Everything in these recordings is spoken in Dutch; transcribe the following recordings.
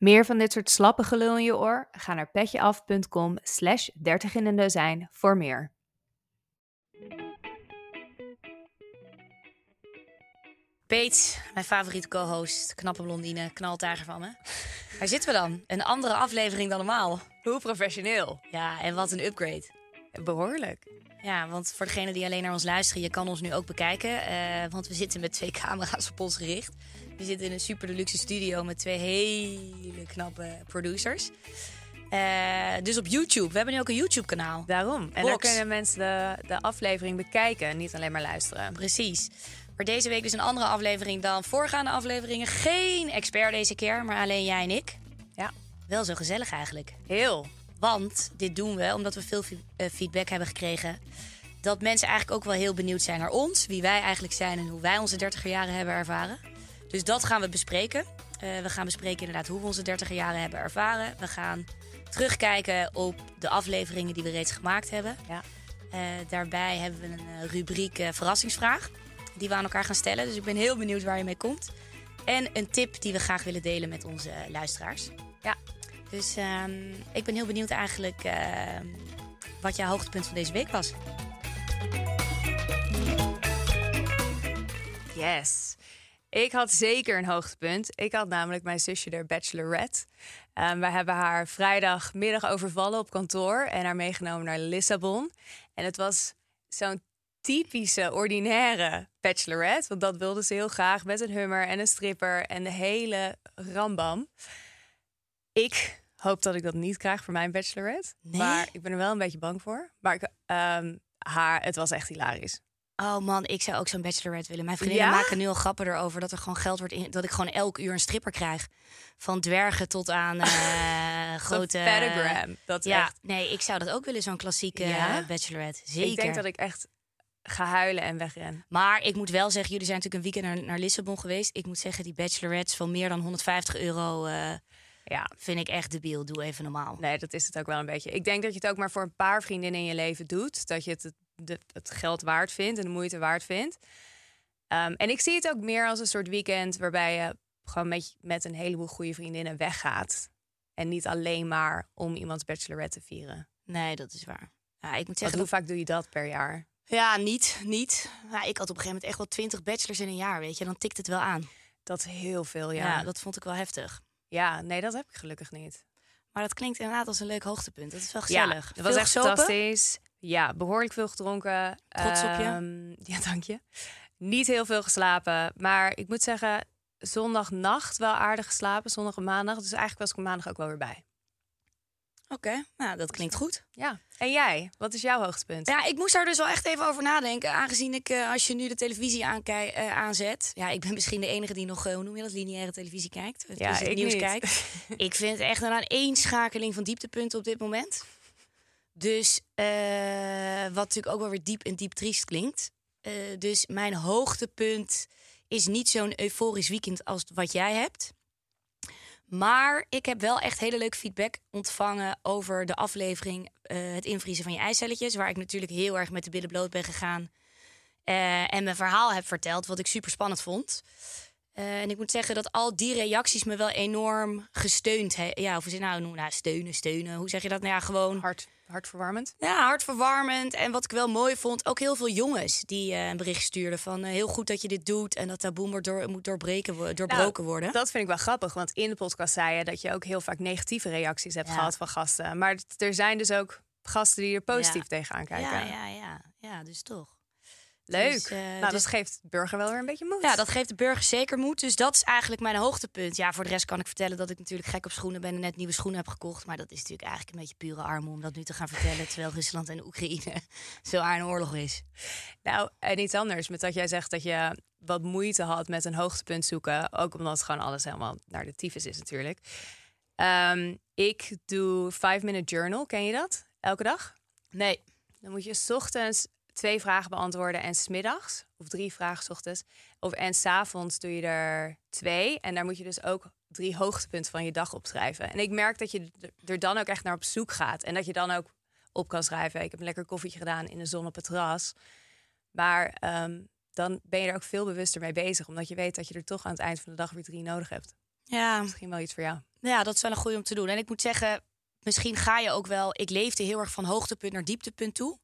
Meer van dit soort slappe gelul in je oor? Ga naar petjeaf.com slash 30 in een dozijn voor meer. Peet, mijn favoriete co-host, knappe blondine, knaltager van me. Waar zitten we dan? Een andere aflevering dan normaal. Hoe professioneel. Ja, en wat een upgrade. Behoorlijk. Ja, want voor degenen die alleen naar ons luisteren, je kan ons nu ook bekijken. eh, want we zitten met twee camera's op ons gericht. We zitten in een super deluxe studio met twee hele knappe producers. Eh, dus op YouTube. We hebben nu ook een YouTube-kanaal. Daarom. En Box. daar kunnen mensen de, de aflevering bekijken, niet alleen maar luisteren. Precies. Maar deze week dus een andere aflevering dan voorgaande afleveringen. Geen expert deze keer, maar alleen jij en ik. Ja, Wel zo gezellig eigenlijk. heel. Want dit doen we omdat we veel eh, feedback hebben gekregen. Dat mensen eigenlijk ook wel heel benieuwd zijn naar ons. Wie wij eigenlijk zijn en hoe wij onze 30er jaren hebben ervaren. Dus dat gaan we bespreken. Eh, we gaan bespreken inderdaad hoe we onze 30er jaren hebben ervaren. We gaan terugkijken op de afleveringen die we reeds gemaakt hebben. Ja. Eh, daarbij hebben we een rubriek verrassingsvraag. Die we aan elkaar gaan stellen. Dus ik ben heel benieuwd waar je mee komt. En een tip die we graag willen delen met onze luisteraars. Ja. Dus ehm, ik ben heel benieuwd eigenlijk ehm, wat jouw hoogtepunt van deze week was. Yes. Ik had zeker een hoogtepunt. Ik had namelijk mijn zusje, de bachelorette. Um, wij hebben haar vrijdagmiddag overvallen op kantoor en haar meegenomen naar Lissabon. En het was zo'n typische, ordinaire bachelorette. Want dat wilde ze heel graag met een hummer en een stripper en de hele rambam. Ik hoop dat ik dat niet krijg voor mijn bachelorette. Nee? Maar ik ben er wel een beetje bang voor. Maar ik, ehm, haar, het was echt hilarisch. Oh man, ik zou ook zo'n bachelorette willen. Mijn vriendinnen Ja? maken nu al grappen erover dat er gewoon geld wordt in. Dat ik gewoon elk uur een stripper krijg. Van dwergen tot aan eh, grote. Pentagram, dat ja, echt. nee, ik zou dat ook willen, zo'n klassieke Ja? bachelorette. Zeker. Ik denk dat ik echt ga huilen en wegren. Maar ik moet wel zeggen, jullie zijn natuurlijk een weekend naar, naar Lissabon geweest. Ik moet zeggen, die bachelorettes van meer dan 150 euro eh, Ja, vind ik echt debiel. Doe even normaal. nee, dat is het ook wel een beetje. Ik denk dat je het ook maar voor een paar vriendinnen in je leven doet. Dat je het, het, het geld waard vindt en de moeite waard vindt. Ehm, en ik zie het ook meer als een soort weekend waarbij je gewoon met, met een heleboel goede vriendinnen weggaat. En niet alleen maar om iemands bachelorette te vieren. Nee, dat is waar. Ja, ik moet zeggen, hoe vaak doe je dat per jaar? ja, niet, niet. Ja, ik had op een gegeven moment echt wel 20 bachelors in een jaar, weet je. Dan tikt het wel aan. Dat is heel veel, Ja, ja. dat vond ik wel heftig. Ja, nee, dat heb ik gelukkig niet. Maar dat klinkt inderdaad als een leuk hoogtepunt. Dat is wel Ja, gezellig. het was Veel echt gesopen? fantastisch. Ja, behoorlijk veel gedronken. Trots op je? Ehm, ja, dank je. Niet heel veel geslapen. Maar ik moet zeggen, zondagnacht wel aardig geslapen. Zondag en maandag. Dus eigenlijk was ik maandag ook wel weer bij. Oké, nou dat klinkt goed. Ja. En jij? Wat is jouw hoogtepunt? Ja, ik moest daar dus wel echt even over nadenken. Aangezien ik, eh, als je nu de televisie aankij- eh, aanzet... Ja, ik ben misschien de enige die nog, eh, hoe noem je dat, lineaire televisie kijkt. Ja, Dus het ik nieuws niet. kijkt. ik vind het echt een aaneenschakeling van dieptepunten op dit moment. Dus, wat natuurlijk ook wel weer diep en diep triest klinkt. Dus mijn hoogtepunt is niet zo'n euforisch weekend als wat jij hebt. Maar ik heb wel echt hele leuke feedback ontvangen over de aflevering eh, Het invriezen van je eicelletjes. Waar ik natuurlijk heel erg met de billen bloot ben gegaan. eh, en mijn verhaal heb verteld, wat ik super spannend vond. Eh, en ik moet zeggen dat al die reacties me wel enorm gesteund hebben. Ja, of het nou, nou, steunen, steunen. Hoe zeg je dat? Nou ja, gewoon Hart, hartverwarmend. ja, hartverwarmend. En wat ik wel mooi vond, ook heel veel jongens die eh, een bericht stuurden van eh, heel goed dat je dit doet en dat taboe moet, door, moet doorbreken, doorbroken Nou, worden. Dat vind ik wel grappig, want in de podcast zei je dat je ook heel vaak negatieve reacties hebt Ja. gehad van gasten. Maar er zijn dus ook gasten die er positief Ja. tegenaan kijken. ja, ja, ja, ja, dus toch. Leuk. Dus, eh, nou, dus- dat geeft de burger wel weer een beetje moed. Ja, dat geeft de burger zeker moed. Dus dat is eigenlijk mijn hoogtepunt. Ja, voor de rest kan ik vertellen dat ik natuurlijk gek op schoenen ben en net nieuwe schoenen heb gekocht. Maar dat is natuurlijk eigenlijk een beetje pure armoede om dat nu te gaan vertellen. terwijl Rusland en Oekraïne zo aan een oorlog is. Nou, en iets anders. Met dat jij zegt dat je wat moeite had met een hoogtepunt zoeken. Ook omdat gewoon alles helemaal naar de tyfus is natuurlijk. Ehm, ik doe 5 Minute Journal. Ken je dat? Elke dag? Nee. Dan moet je 's ochtends twee vragen beantwoorden en smiddags. Of drie vragen 's ochtends. Of, en s'avonds doe je er twee. En daar moet je dus ook drie hoogtepunten van je dag opschrijven. En ik merk dat je er dan ook echt naar op zoek gaat. En dat je dan ook op kan schrijven. Ik heb een lekker koffietje gedaan in de zon op het terras. Maar ehm, dan ben je er ook veel bewuster mee bezig. Omdat je weet dat je er toch aan het eind van de dag weer drie nodig hebt. Ja, Misschien wel iets voor jou. Ja, dat is wel een goede om te doen. En ik moet zeggen, misschien ga je ook wel. Ik leefde heel erg van hoogtepunt naar dieptepunt toe.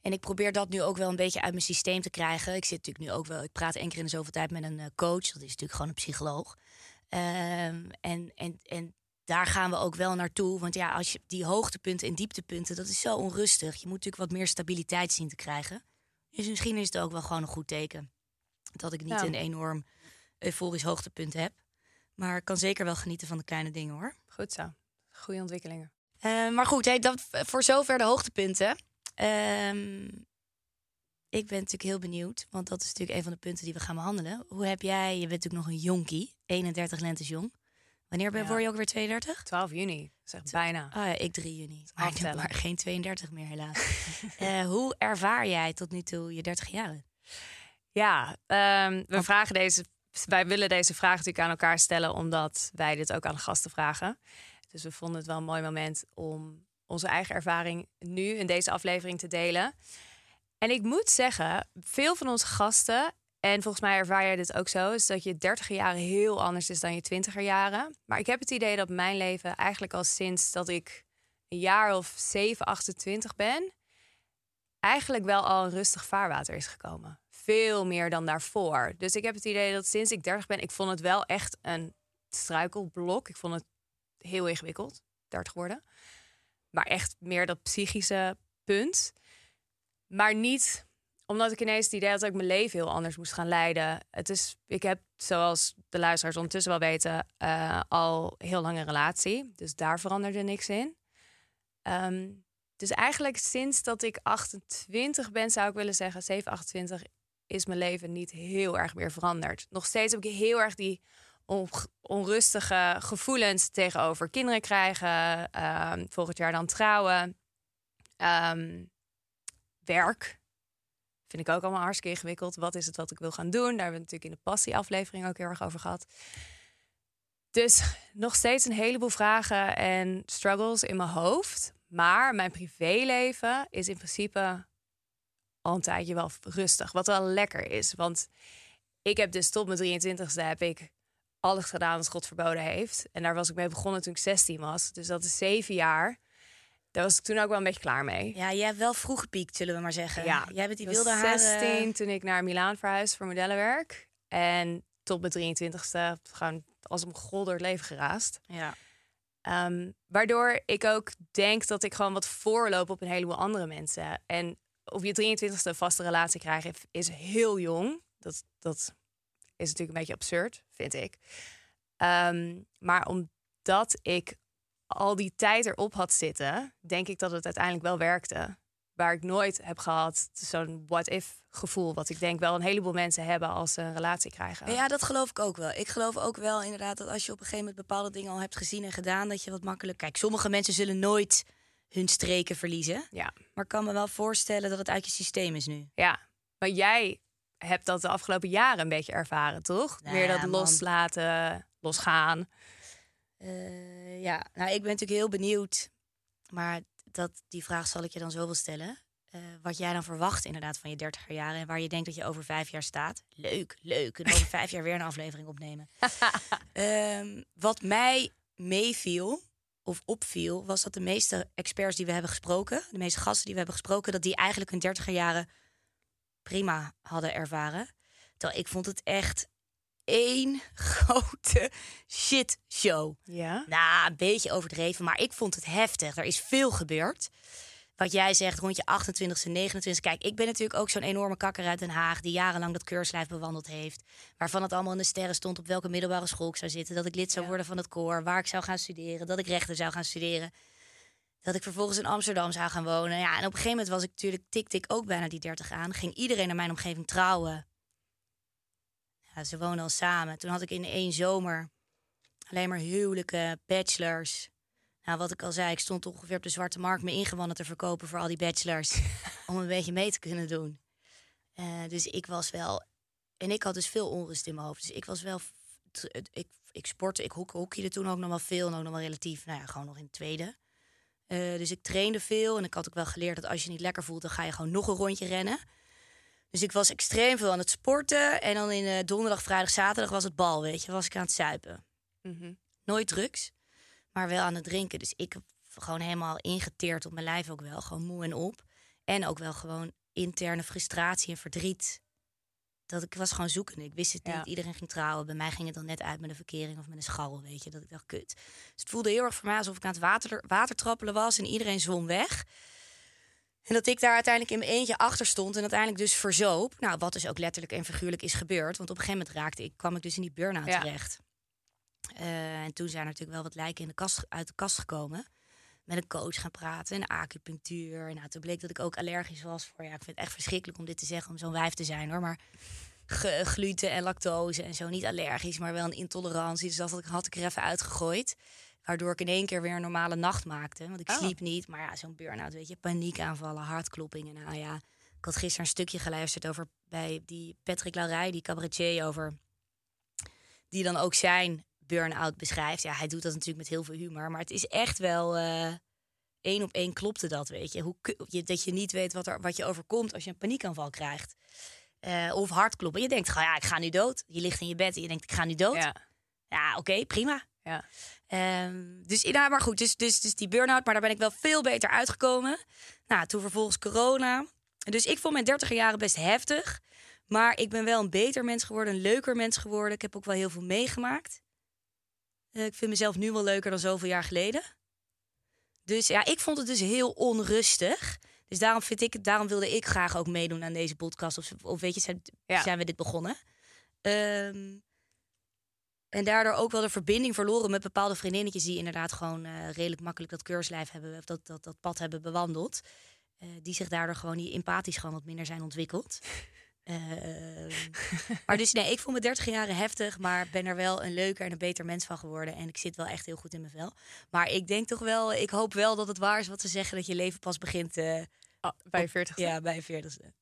En ik probeer dat nu ook wel een beetje uit mijn systeem te krijgen. Ik zit natuurlijk nu ook wel. Ik praat één keer in de zoveel tijd met een eh, coach. Dat is natuurlijk gewoon een psycholoog. Ehm, en, en, en daar gaan we ook wel naartoe. Want ja, als je die hoogtepunten en dieptepunten, dat is zo onrustig. Je moet natuurlijk wat meer stabiliteit zien te krijgen. Dus misschien is het ook wel gewoon een goed teken. Dat ik niet Ja. een enorm euforisch hoogtepunt heb. Maar ik kan zeker wel genieten van de kleine dingen hoor. Goed zo. Goede ontwikkelingen. Eh, maar goed, hey, dat, voor zover de hoogtepunten. Ehm, ik ben natuurlijk heel benieuwd, want dat is natuurlijk een van de punten die we gaan behandelen. Hoe heb jij, je bent natuurlijk nog een jonkie, 31 lentes jong. Wanneer ben, Ja. word je ook weer 32? 12 juni. Zeg bijna. Ah ja, ik 3 juni. Maar, geen 32 meer helaas. Eh, hoe ervaar jij tot nu toe je 30 jaren? Ja, ehm, we vragen deze, wij willen deze vraag natuurlijk aan elkaar stellen, omdat wij dit ook aan de gasten vragen. Dus we vonden het wel een mooi moment om onze eigen ervaring nu in deze aflevering te delen. En ik moet zeggen, veel van onze gasten, en volgens mij ervaar jij dit ook zo, is dat je 30 jaren heel anders is dan je 20er jaren. Maar ik heb het idee dat mijn leven eigenlijk al sinds dat ik een jaar of 7, 28 ben, eigenlijk wel al een rustig vaarwater is gekomen. Veel meer dan daarvoor. Dus ik heb het idee dat sinds ik 30 ben, ik vond het wel echt een struikelblok. Ik vond het heel ingewikkeld, 30 worden. Maar echt meer dat psychische punt. Maar niet omdat ik ineens het idee had dat ik mijn leven heel anders moest gaan leiden. Het is, ik heb, zoals de luisteraars ondertussen wel weten, eh, al heel lange relatie. Dus daar veranderde niks in. Ehm, dus eigenlijk sinds dat ik 28 ben, zou ik willen zeggen, 7, 28, is mijn leven niet heel erg meer veranderd. Nog steeds heb ik heel erg die on- onrustige gevoelens tegenover kinderen krijgen, ehm, volgend jaar dan trouwen, Ehm, werk. Vind ik ook allemaal hartstikke ingewikkeld. Wat is het wat ik wil gaan doen? Daar hebben we natuurlijk in de passieaflevering ook heel erg over gehad. Dus nog steeds een heleboel vragen en struggles in mijn hoofd. Maar mijn privéleven is in principe al een tijdje wel rustig. Wat wel lekker is. Want ik heb dus tot mijn 23ste heb ik alles gedaan wat God verboden heeft. En daar was ik mee begonnen toen ik 16 was. Dus dat is zeven jaar. Daar was ik toen ook wel een beetje klaar mee. Ja, jij hebt wel vroeg gepiekt, zullen we maar zeggen. Ja, jij bent die wilde haren... 16 toen ik naar Milaan verhuisde voor modellenwerk. En tot mijn 23ste gewoon als een gol door het leven geraast. Ja. Ehm, waardoor ik ook denk dat ik gewoon wat voorloop op een heleboel andere mensen. En op je 23ste een vaste relatie krijgen is heel jong. Dat, dat is natuurlijk een beetje absurd, vind ik. Ehm, maar omdat ik al die tijd erop had zitten, denk ik dat het uiteindelijk wel werkte. Waar ik nooit heb gehad, zo'n what-if gevoel. Wat ik denk wel een heleboel mensen hebben als ze een relatie krijgen. Ja, dat geloof ik ook wel. Ik geloof ook wel inderdaad dat als je op een gegeven moment bepaalde dingen al hebt gezien en gedaan, dat je wat makkelijk. Kijk, sommige mensen zullen nooit hun streken verliezen. Ja. Maar ik kan me wel voorstellen dat het uit je systeem is nu. Ja, maar jij hebt dat de afgelopen jaren een beetje ervaren, toch? Nou Meer ja, dat loslaten, losgaan. Eh, ja, nou, ik ben natuurlijk heel benieuwd. Maar dat, die vraag zal ik je dan zo wel stellen. Eh, wat jij dan verwacht inderdaad van je dertiger jaren... en waar je denkt dat je over vijf jaar staat. Leuk, leuk. En over vijf jaar weer een aflevering opnemen. Ehm, wat mij meeviel of opviel... was dat de meeste experts die we hebben gesproken... de meeste gasten die we hebben gesproken... dat die eigenlijk hun dertiger jaren prima hadden ervaren. Terwijl ik vond het echt één grote shitshow. Ja. Nou, een beetje overdreven, maar ik vond het heftig. Er is veel gebeurd. Wat jij zegt, rond je 28e, 29e. Kijk, ik ben natuurlijk ook zo'n enorme kakker uit Den Haag... die jarenlang dat keurslijf bewandeld heeft. Waarvan het allemaal in de sterren stond op welke middelbare school ik zou zitten. Dat ik lid zou worden van het koor, waar ik zou gaan studeren. Dat ik rechten zou gaan studeren. Dat ik vervolgens in Amsterdam zou gaan wonen. Ja, en op een gegeven moment was ik natuurlijk tik-tik ook bijna die 30 aan. Ging iedereen in mijn omgeving trouwen. Ja, ze wonen al samen. Toen had ik in één zomer alleen maar huwelijken, bachelors. Nou, wat ik al zei, ik stond ongeveer op de zwarte markt mijn ingewanden te verkopen voor al die bachelors. om een beetje mee te kunnen doen. Eh, dus ik was wel. En ik had dus veel onrust in mijn hoofd. Dus ik was wel. Ik, ik sportte, ik hok, hockeyde toen ook nog wel veel. En ook nog wel relatief, nou ja, gewoon nog in het tweede. Eh, dus ik trainde veel. En ik had ook wel geleerd dat als je niet lekker voelt, dan ga je gewoon nog een rondje rennen. Dus ik was extreem veel aan het sporten. En dan in eh, donderdag, vrijdag, zaterdag was het bal, weet je. Was ik aan het zuipen. Mhm. Nooit drugs, maar wel aan het drinken. Dus ik gewoon helemaal ingeteerd op mijn lijf ook wel. Gewoon moe en op. En ook wel gewoon interne frustratie en verdriet. Dat ik was gewoon zoekende. Ik wist het niet. Ja. Iedereen ging trouwen. Bij mij ging het dan net uit met een verkering of met een scharrel, weet je. Dat ik dacht, kut. Dus het voelde heel erg voor mij alsof ik aan het water, watertrappelen was. En iedereen zwom weg. En dat ik daar uiteindelijk in mijn eentje achter stond. En uiteindelijk dus verzoop. Nou, wat dus ook letterlijk en figuurlijk is gebeurd. Want op een gegeven moment raakte ik, kwam ik dus in die burn-out Ja. terecht. Eh, en toen zijn er natuurlijk wel wat lijken in de kast, uit de kast gekomen. Met een coach gaan praten en acupunctuur. En nou, toen bleek dat ik ook allergisch was voor... Ja, ik vind het echt verschrikkelijk om dit te zeggen, om zo'n wijf te zijn hoor. Maar gluten en lactose en zo. Niet allergisch, maar wel een intolerantie. Dus dat had ik, er even uitgegooid. Waardoor ik in één keer weer een normale nacht maakte. Want ik Oh. sliep niet. Maar ja, zo'n burn-out, weet je. Paniekaanvallen, hartkloppingen. Nou ja, ik had gisteren een stukje geluisterd over... bij die Patrick Laurij, die cabaretier, over... die dan ook zijn burn-out beschrijft. Ja, hij doet dat natuurlijk met heel veel humor. Maar het is echt wel... eh, één op één klopte dat, weet je. Hoe, je. Dat je niet weet wat, er, wat je overkomt als je een paniekaanval krijgt. Eh, of hartkloppen. Je denkt, ja, ik ga nu dood. Je ligt in je bed en je denkt, ik ga nu dood. Ja, Ja. oké, prima. Ja. Ehm, dus, ja, maar goed, dus, dus, dus die burn-out. Maar daar ben ik wel veel beter uitgekomen. Nou, toen vervolgens corona. Dus ik vond mijn dertiger jaren best heftig. Maar ik ben wel een beter mens geworden, een leuker mens geworden. Ik heb ook wel heel veel meegemaakt. Eh, ik vind mezelf nu wel leuker dan zoveel jaar geleden. Dus ja, ik vond het dus heel onrustig. Dus daarom, vind ik, daarom wilde ik graag ook meedoen aan deze podcast. Of, of weet je, zijn, Ja. zijn we dit begonnen. Ehm, en daardoor ook wel de verbinding verloren met bepaalde vriendinnetjes... die inderdaad gewoon eh, redelijk makkelijk dat keurslijf hebben... of dat, dat, dat pad hebben bewandeld. Eh, die zich daardoor gewoon die empathisch gewoon wat minder zijn ontwikkeld. Ehm, maar dus nee, ik voel me 30 jaren heftig, maar ben er wel een leuker en een beter mens van geworden. En ik zit wel echt heel goed in mijn vel. Maar ik denk toch wel, ik hoop wel dat het waar is wat ze zeggen, dat je leven pas begint eh, Oh, bij 40. ja, bij je 40ste.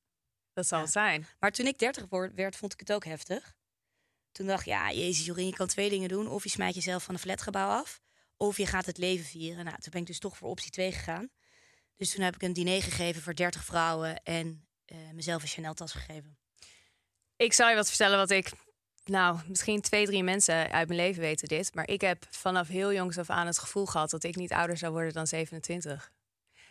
Dat zal Ja. het zijn. Maar toen ik 30 word- werd, vond ik het ook heftig. Toen dacht ik, ja, jezus Jorien, je kan twee dingen doen. Of je smijt jezelf van een flatgebouw af, of je gaat het leven vieren. Nou, toen ben ik dus toch voor optie 2 gegaan. Dus toen heb ik een diner gegeven voor 30 vrouwen en mezelf een Chanel-tas gegeven. Ik zal je wat vertellen wat ik... Nou, misschien twee, drie mensen uit mijn leven weten dit. Maar ik heb vanaf heel jongs af aan het gevoel gehad... dat ik niet ouder zou worden dan 27.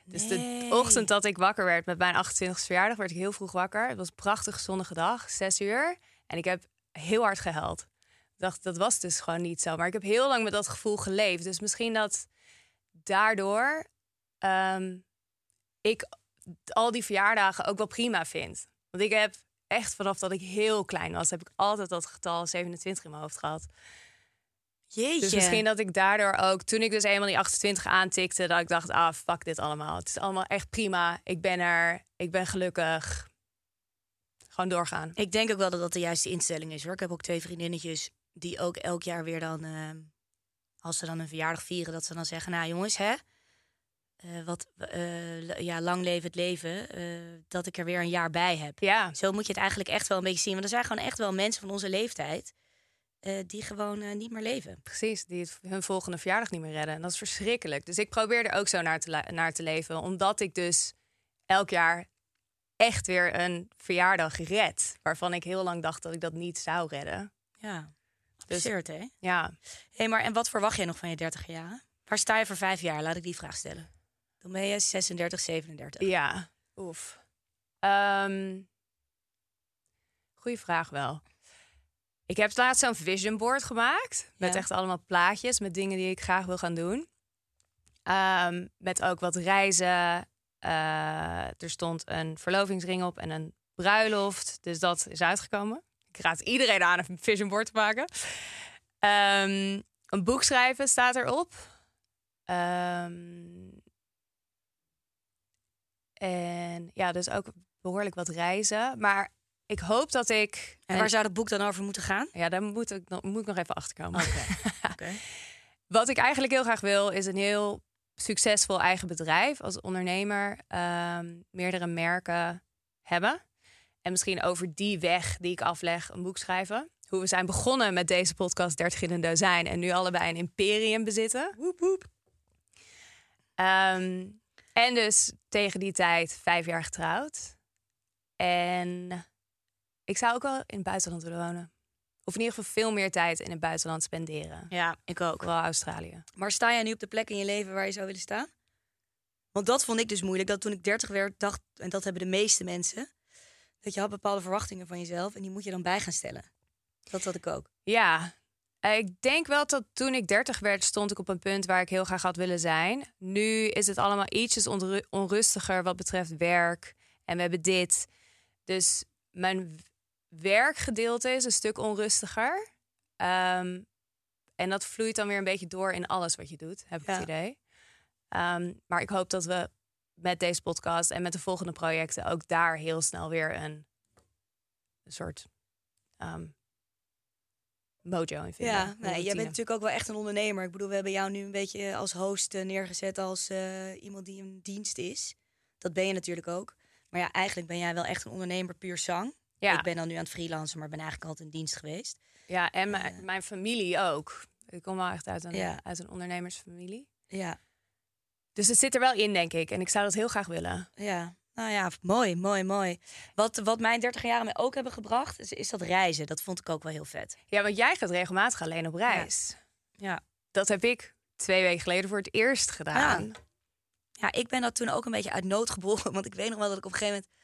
Dus de ochtend dat ik wakker werd met mijn 28e verjaardag... werd ik heel vroeg wakker. Het was een prachtige zonnige dag, zes uur. En ik heb heel hard gehuild. Ik dacht, dat was dus gewoon niet zo. Maar ik heb heel lang met dat gevoel geleefd. Dus misschien dat daardoor... ehm, ik al die verjaardagen ook wel prima vind. Want ik heb echt vanaf dat ik heel klein was, heb ik altijd dat getal 27 in mijn hoofd gehad. Jeetje. Dus misschien dat ik daardoor ook, toen ik dus eenmaal die 28 aantikte, dat ik dacht, ah, fuck dit allemaal. Het is allemaal echt prima. Ik ben er, ik ben gelukkig. Gewoon doorgaan. Ik denk ook wel dat dat de juiste instelling is hoor. Ik heb ook twee vriendinnetjes die ook elk jaar weer dan, eh, als ze dan een verjaardag vieren, dat ze dan zeggen, nou jongens, hè, eh, wat, eh, ja, lang leven het leven, eh, dat ik er weer een jaar bij heb. Ja, Zo moet je het eigenlijk echt wel een beetje zien. Want er zijn gewoon echt wel mensen van onze leeftijd die gewoon niet meer leven. precies. Die het, hun volgende verjaardag niet meer redden. En dat is verschrikkelijk. Dus ik probeer er ook zo naar te, naar te leven. Omdat ik dus elk jaar echt weer een verjaardag red. Waarvan ik heel lang dacht dat ik dat niet zou redden. Ja, Dus- absurd hè? Ja, Hé, maar en wat verwacht jij nog van je 30 jaar? Waar sta je voor vijf jaar? Laat ik die vraag stellen. Je 36, 37. Ja, oef. Ehm goeie vraag wel. Ik heb laatst zo'n vision board gemaakt. Met Ja. echt allemaal plaatjes met dingen die ik graag wil gaan doen. Ehm, met ook wat reizen. Eh, er stond een verlovingsring op en een bruiloft. Dus dat is uitgekomen. Ik raad iedereen aan een vision board te maken. Ehm, een boek schrijven staat erop. Ehm, en ja, dus ook behoorlijk wat reizen. Maar ik hoop dat ik. En waar zou dat boek dan over moeten gaan? Ja, daar moet ik, nog- moet ik nog even achter komen. Oké. Wat ik eigenlijk heel graag wil, is een heel succesvol eigen bedrijf als ondernemer. ehm, meerdere merken hebben. En misschien over die weg die ik afleg, een boek schrijven. Hoe we zijn begonnen met deze podcast 30 in een dozijn. En nu allebei een imperium bezitten. Woep, woep. Ehm, en dus tegen die tijd vijf jaar getrouwd. En ik zou ook wel in het buitenland willen wonen. Of in ieder geval veel meer tijd in het buitenland spenderen. Ja, ik ook. Vooral Australië. Maar sta jij nu op de plek in je leven waar je zou willen staan? Want dat vond ik dus moeilijk. Dat toen ik 30 werd, dacht, en dat hebben de meeste mensen, dat je had bepaalde verwachtingen van jezelf en die moet je dan bij gaan stellen. Dat had ik ook. Ja, ik denk wel dat toen ik 30 werd, stond ik op een punt waar ik heel graag had willen zijn. Nu is het allemaal ietsjes onru- onrustiger wat betreft werk. En we hebben dit. Dus mijn werkgedeelte is een stuk onrustiger. Ehm, en dat vloeit dan weer een beetje door in alles wat je doet, heb ik Ja. het idee. Ehm, maar ik hoop dat we met deze podcast en met de volgende projecten ook daar heel snel weer een, een soort ehm, mojo in vinden. Ja, nee, jij bent natuurlijk ook wel echt een ondernemer. Ik bedoel, we hebben jou nu een beetje als host eh, neergezet als eh, iemand die een dienst is. Dat ben je natuurlijk ook. Maar ja, eigenlijk ben jij wel echt een ondernemer puur zang. Ja. Ik ben dan nu aan het freelancen, maar ben eigenlijk altijd in dienst geweest. Ja, en mijn, mijn familie ook. Ik kom wel echt uit een, Ja. uit een ondernemersfamilie. Ja, Dus het zit er wel in, denk ik. En ik zou dat heel graag willen. ja. Nou ja, mooi, mooi, mooi. Wat, wat mijn 30 jaren mij ook hebben gebracht, is, is dat reizen. Dat vond ik ook wel heel vet. Ja, want jij gaat regelmatig alleen op reis. Ja. Dat heb ik twee weken geleden voor het eerst gedaan. Ja, ik ben dat toen ook een beetje uit nood geboren. Want ik weet nog wel dat ik op een gegeven moment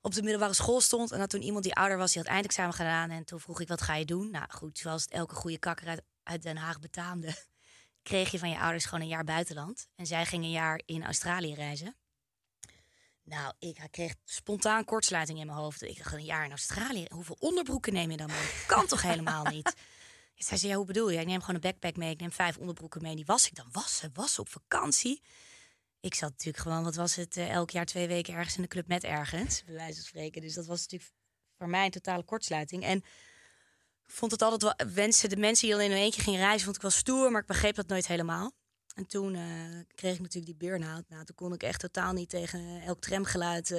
op de middelbare school stond. En dat toen iemand die ouder was, die had eindexamen gedaan. En toen vroeg ik, wat ga je doen? Nou goed, zoals het elke goede kakker uit, uit Den Haag betaamde... kreeg je van je ouders gewoon een jaar buitenland. En zij ging een jaar in Australië reizen. Nou, ik kreeg spontaan kortsluiting in mijn hoofd. Ik dacht, een jaar in Australië, hoeveel onderbroeken neem je dan mee? Kan toch helemaal niet? Zij zei, ja, hoe bedoel je? Ik neem gewoon een backpack mee. Ik neem vijf onderbroeken mee. Die was ik dan wassen, wassen op vakantie. Ik zat natuurlijk gewoon, wat was het, eh, elk jaar twee weken ergens in de club met ergens, bij wijze van spreken. Dus dat was natuurlijk voor mij een totale kortsluiting. En ik vond het altijd wel, wensen, de mensen die al in een eentje gingen reizen, vond ik wel stoer, maar ik begreep dat nooit helemaal. En toen eh, kreeg ik natuurlijk die burn-out. Nou, toen kon ik echt totaal niet tegen elk tramgeluid, eh,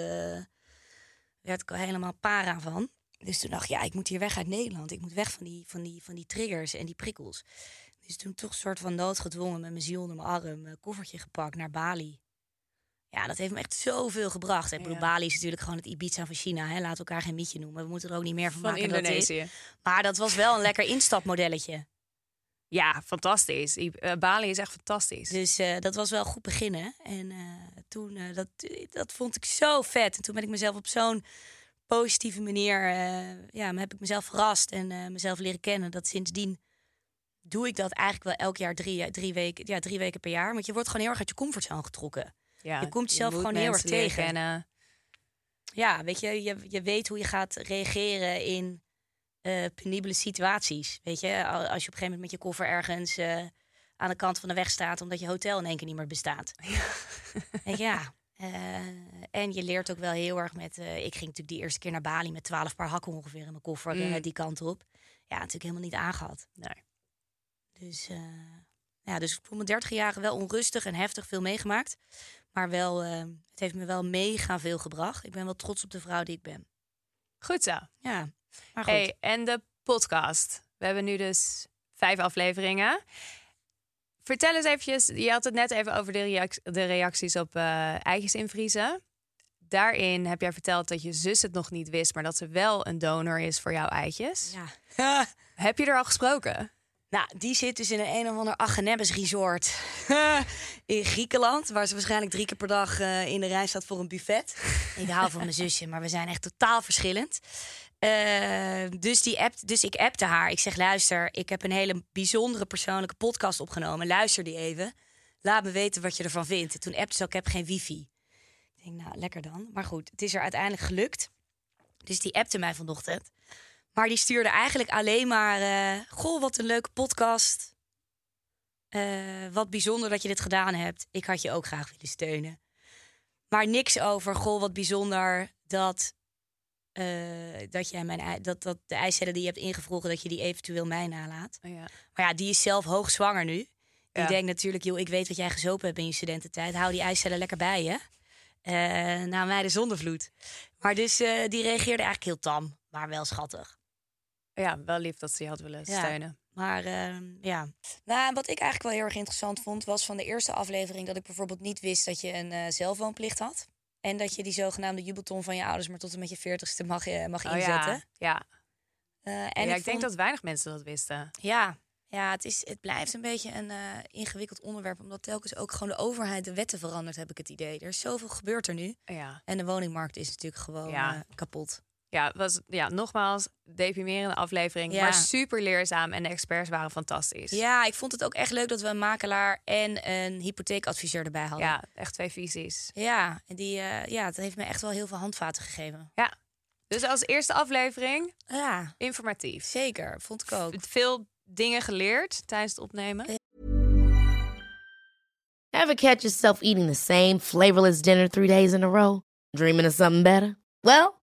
werd ik al helemaal para van. Dus toen dacht ik, ja, ik moet hier weg uit Nederland. Ik moet weg van die, van die, van die triggers en die prikkels. Dus toen toch een soort van noodgedwongen met mijn ziel onder mijn arm, een koffertje gepakt naar Bali. Ja, dat heeft me echt zoveel gebracht. Ik bedoel, Ja. Bali is natuurlijk gewoon het Ibiza van China. Hè? Laten we elkaar geen mietje noemen. We moeten er ook niet meer van, Van maken. is. Indonesië. Maar dat was wel een lekker instapmodelletje. Ja, fantastisch. Eh, Bali is echt fantastisch. Dus eh, dat was wel goed beginnen. En eh, toen, dat, dat vond ik zo vet. En toen ben ik mezelf op zo'n positieve manier, ja, heb ik mezelf verrast en mezelf leren kennen. Dat sindsdien doe ik dat eigenlijk wel elk jaar drie, drie, weken, ja, drie weken per jaar. Want je wordt gewoon heel erg uit je comfortzone getrokken. ja, je komt jezelf gewoon heel erg tegen. kennen. Ja, weet je, je, je weet hoe je gaat reageren in eh, penibele situaties. Weet je, Al- als je op een gegeven moment met je koffer ergens eh, aan de kant van de weg staat, omdat je hotel in één keer niet meer bestaat. Denk je, ja. eh, en je leert ook wel heel erg met. ik ging natuurlijk die eerste keer naar Bali met twaalf paar hakken ongeveer in mijn koffer, Mm. die kant op. Ja, natuurlijk helemaal niet aangehad. Nee. Dus, ja, dus ik voel me 30 jaar wel onrustig en heftig veel meegemaakt. Maar wel, het heeft me wel mega veel gebracht. Ik ben wel trots op de vrouw die ik ben. Goed zo. Ja, maar goed. Hey, en de podcast. We hebben nu dus vijf afleveringen. Vertel eens eventjes, je had het net even over de, de reacties op eh eitjes invriezen. Daarin heb jij verteld dat je zus het nog niet wist, maar dat ze wel een donor is voor jouw eitjes. Ja. Heb je er al gesproken? Nou, die zit dus in een een of ander Aghenebes resort in Griekenland. Waar ze waarschijnlijk drie keer per dag eh, in de rij staat voor een buffet. Ik hou van mijn zusje, maar we zijn echt totaal verschillend. Eh, dus, die app, dus ik appte haar. Ik zeg, luister, ik heb een hele bijzondere persoonlijke podcast opgenomen. Luister die even. Laat me weten wat je ervan vindt. En toen appte ze ook, ik heb geen wifi. Ik denk, nou, lekker dan. Maar goed, het is er uiteindelijk gelukt. Dus die appte mij vanochtend. Maar die stuurde eigenlijk alleen maar... eh, goh, wat een leuke podcast. Eh, wat bijzonder dat je dit gedaan hebt. Ik had je ook graag willen steunen. Maar niks over, goh, wat bijzonder dat... eh, dat, jij mijn, dat, dat de eicellen die je hebt ingevroegen... dat je die eventueel mij nalaat. Oh ja. Maar ja, die is zelf hoogzwanger nu. Die Ja. denkt natuurlijk, joh, ik weet wat jij gezopen hebt in je studententijd. Hou die eicellen lekker bij je. Eh nou, mij de zondevloed. Maar dus eh, die reageerde eigenlijk heel tam, maar wel schattig. ja, wel lief dat ze je had willen Ja. steunen. Maar ehm, ja. Nou, wat ik eigenlijk wel heel erg interessant vond, was van de eerste aflevering dat ik bijvoorbeeld niet wist dat je een eh, zelfwoonplicht had. En dat je die zogenaamde jubelton van je ouders maar tot en met je veertigste mag, eh, mag Oh inzetten. ja, ja. Eh, en ja, ik, denk vond- dat weinig mensen dat wisten. Ja, ja het, is, het blijft een beetje een eh, ingewikkeld onderwerp. Omdat telkens ook gewoon de overheid de wetten verandert, heb ik het idee. Er is zoveel gebeurd er nu. Ja, En de woningmarkt is natuurlijk gewoon Ja. kapot. Ja, het was ja, nogmaals deprimerende aflevering, Ja. maar super leerzaam en de experts waren fantastisch. Ja, ik vond het ook echt leuk dat we een makelaar en een hypotheekadviseur erbij hadden. ja, echt twee visies. Ja, en die, eh, ja, het heeft me echt wel heel veel handvaten gegeven. Ja, dus als eerste aflevering Ja, informatief. zeker. Vond ik ook. Veel dingen geleerd tijdens het opnemen. Ever catch yourself eating the same flavorless dinner three days in a row? Dreaming of something better? Well,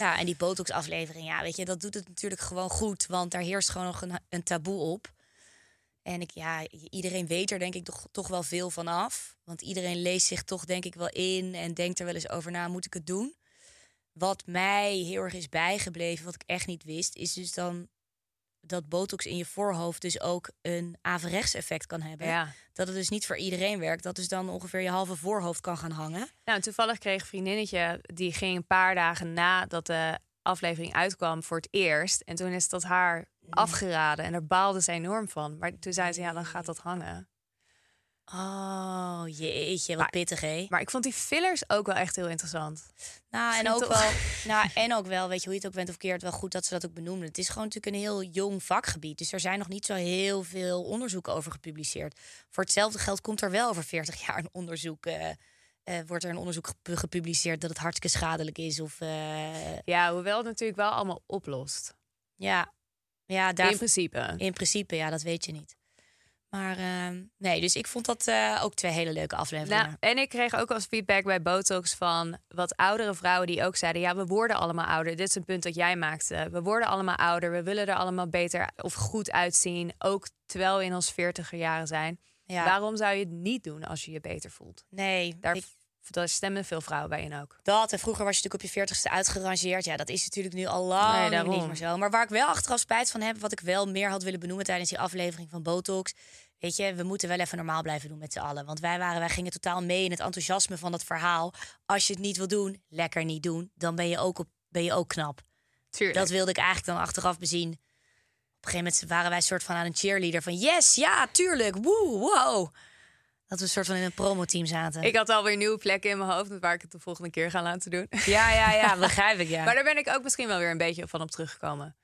Ja, en die botox-aflevering, ja, weet je, dat doet het natuurlijk gewoon goed. Want daar heerst gewoon nog een, een taboe op. En ik, ja, iedereen weet er denk ik toch, toch wel veel van af. Want iedereen leest zich toch denk ik wel in en denkt er wel eens over na, moet ik het doen? Wat mij heel erg is bijgebleven, wat ik echt niet wist, is dus dan dat botox in je voorhoofd dus ook een averechts effect kan hebben. Ja. Dat het dus niet voor iedereen werkt. Dat dus dan ongeveer je halve voorhoofd kan gaan hangen. Nou, toevallig kreeg een vriendinnetje, die ging een paar dagen nadat de aflevering uitkwam voor het eerst. En toen is dat haar afgeraden en daar baalde ze enorm van. Maar toen zei ze, ja, dan gaat dat hangen. Oh, jeetje, wat Maar- pittig, hè? Maar ik vond die fillers ook wel echt heel interessant. Nou, en ook, wel, nou, en ook wel, weet je hoe je het ook bent of keert, wel goed dat ze dat ook benoemden. Het is gewoon natuurlijk een heel jong vakgebied. Dus er zijn nog niet zo heel veel onderzoeken over gepubliceerd. Voor hetzelfde geld komt er wel over 40 jaar een onderzoek. eh, eh, wordt er een onderzoek gep- gepubliceerd dat het hartstikke schadelijk is. Of eh, Ja, hoewel het natuurlijk wel allemaal oplost. ja, ja, daar, In principe. in principe, ja, dat weet je niet. Maar ehm, nee, dus ik vond dat eh, ook twee hele leuke afleveringen. Nou, en ik kreeg ook als feedback bij Botox van wat oudere vrouwen die ook zeiden: Ja, we worden allemaal ouder. Dit is een punt dat jij maakte. We worden allemaal ouder. We willen er allemaal beter of goed uitzien. Ook terwijl we in ons veertiger jaren zijn. Ja. Waarom zou je het niet doen als je je beter voelt? nee, Daar, ik- daar stemmen veel vrouwen bij in ook. dat. En vroeger was je natuurlijk op je veertigste uitgerangeerd. Ja, dat is natuurlijk nu al lang Nee, niet meer zo. Maar waar ik wel achteraf spijt van heb, wat ik wel meer had willen benoemen tijdens die aflevering van Botox. Weet je, we moeten wel even normaal blijven doen met z'n allen. Want wij, waren, wij gingen totaal mee in het enthousiasme van dat verhaal. Als je het niet wil doen, lekker niet doen. Dan ben je ook, op, ben je ook knap. Tuurlijk. Dat wilde ik eigenlijk dan achteraf bezien. Op een gegeven moment waren wij soort van aan een cheerleader van yes, ja, tuurlijk, woe, wow. Dat we een soort van in een promoteam zaten. Ik had alweer nieuwe plekken in mijn hoofd waar ik het de volgende keer ga laten doen. Ja, ja, ja, begrijp ik, ja. Maar daar ben ik ook misschien wel weer een beetje van op teruggekomen.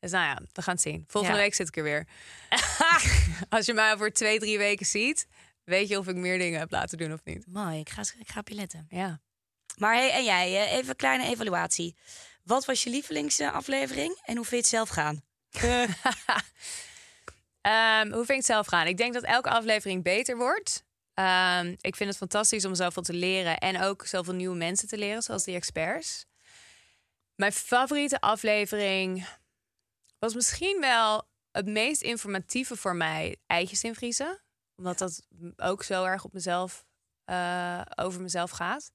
Dus nou ja, we gaan het zien. Volgende Ja. week zit ik er weer. Als je mij over twee, drie weken ziet, weet je of ik meer dingen heb laten doen of niet. Mooi, ik ga, ik ga op je letten. Ja. Maar hey, en jij, eh, even een kleine evaluatie. Wat was je lievelingsaflevering en hoe vind je het zelf gaan? Ehm, hoe vind ik het zelf gaan? Ik denk dat elke aflevering beter wordt. Ehm, ik vind het fantastisch om zoveel te leren en ook zoveel nieuwe mensen te leren, zoals die experts. Mijn favoriete aflevering was misschien wel het meest informatieve voor mij: eitjes invriezen, omdat dat ook zo erg op mezelf eh, over mezelf gaat.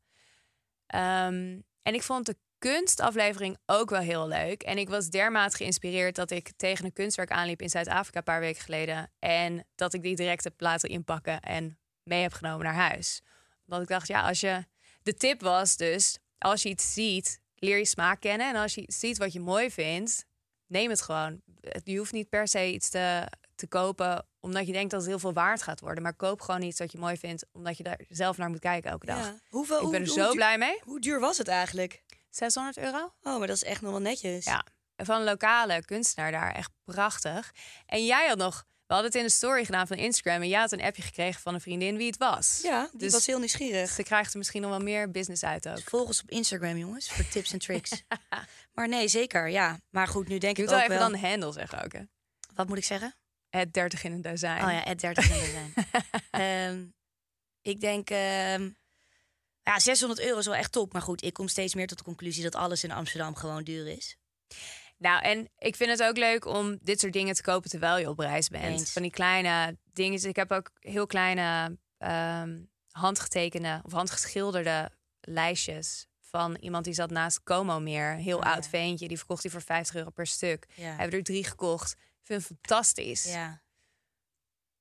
Ehm, en ik vond de kunstaflevering ook wel heel leuk. En ik was dermate geïnspireerd dat ik tegen een kunstwerk aanliep in Zuid-Afrika een paar weken geleden. En dat ik die direct heb laten inpakken en mee heb genomen naar huis. Want ik dacht, ja, als je. De tip was dus: als je iets ziet, leer je smaak kennen. En als je iets ziet wat je mooi vindt, neem het gewoon. Je hoeft niet per se iets te, te kopen omdat je denkt dat het heel veel waard gaat worden. Maar koop gewoon iets dat je mooi vindt, omdat je daar zelf naar moet kijken elke dag. Hoeveel, ik ben er zo blij mee. Hoe duur was het eigenlijk? 600 euro? Oh, maar dat is echt nog wel netjes. Ja, van een lokale kunstenaar daar. Echt prachtig. En jij had nog... We hadden het in de story gedaan van Instagram... en jij had een appje gekregen van een vriendin wie het was. Ja, die Dus- was heel nieuwsgierig. Ze krijgt er misschien nog wel meer business uit ook. Volg ons op Instagram, jongens, voor tips en tricks. maar nee, zeker, ja. Maar goed, nu denk Je ik moet ook wel even wel... dan de handle zeggen ook, hè? Wat moet ik zeggen? Het 30 in een dozijn. Oh ja, het 30 in de zijn. Ehm, ik denk, ehm, ja, 600 euro is wel echt top. Maar goed, ik kom steeds meer tot de conclusie dat alles in Amsterdam gewoon duur is. Nou, en ik vind het ook leuk om dit soort dingen te kopen terwijl je op reis bent. Eens. Van die kleine dingen. Ik heb ook heel kleine ehm, handgetekende of handgeschilderde lijstjes van iemand die zat naast Como meer. Heel Oh, ja. oud veentje. Die verkocht die voor 50 euro per stuk. Ja. Hebben er drie gekocht. Ik vind het fantastisch. Ja.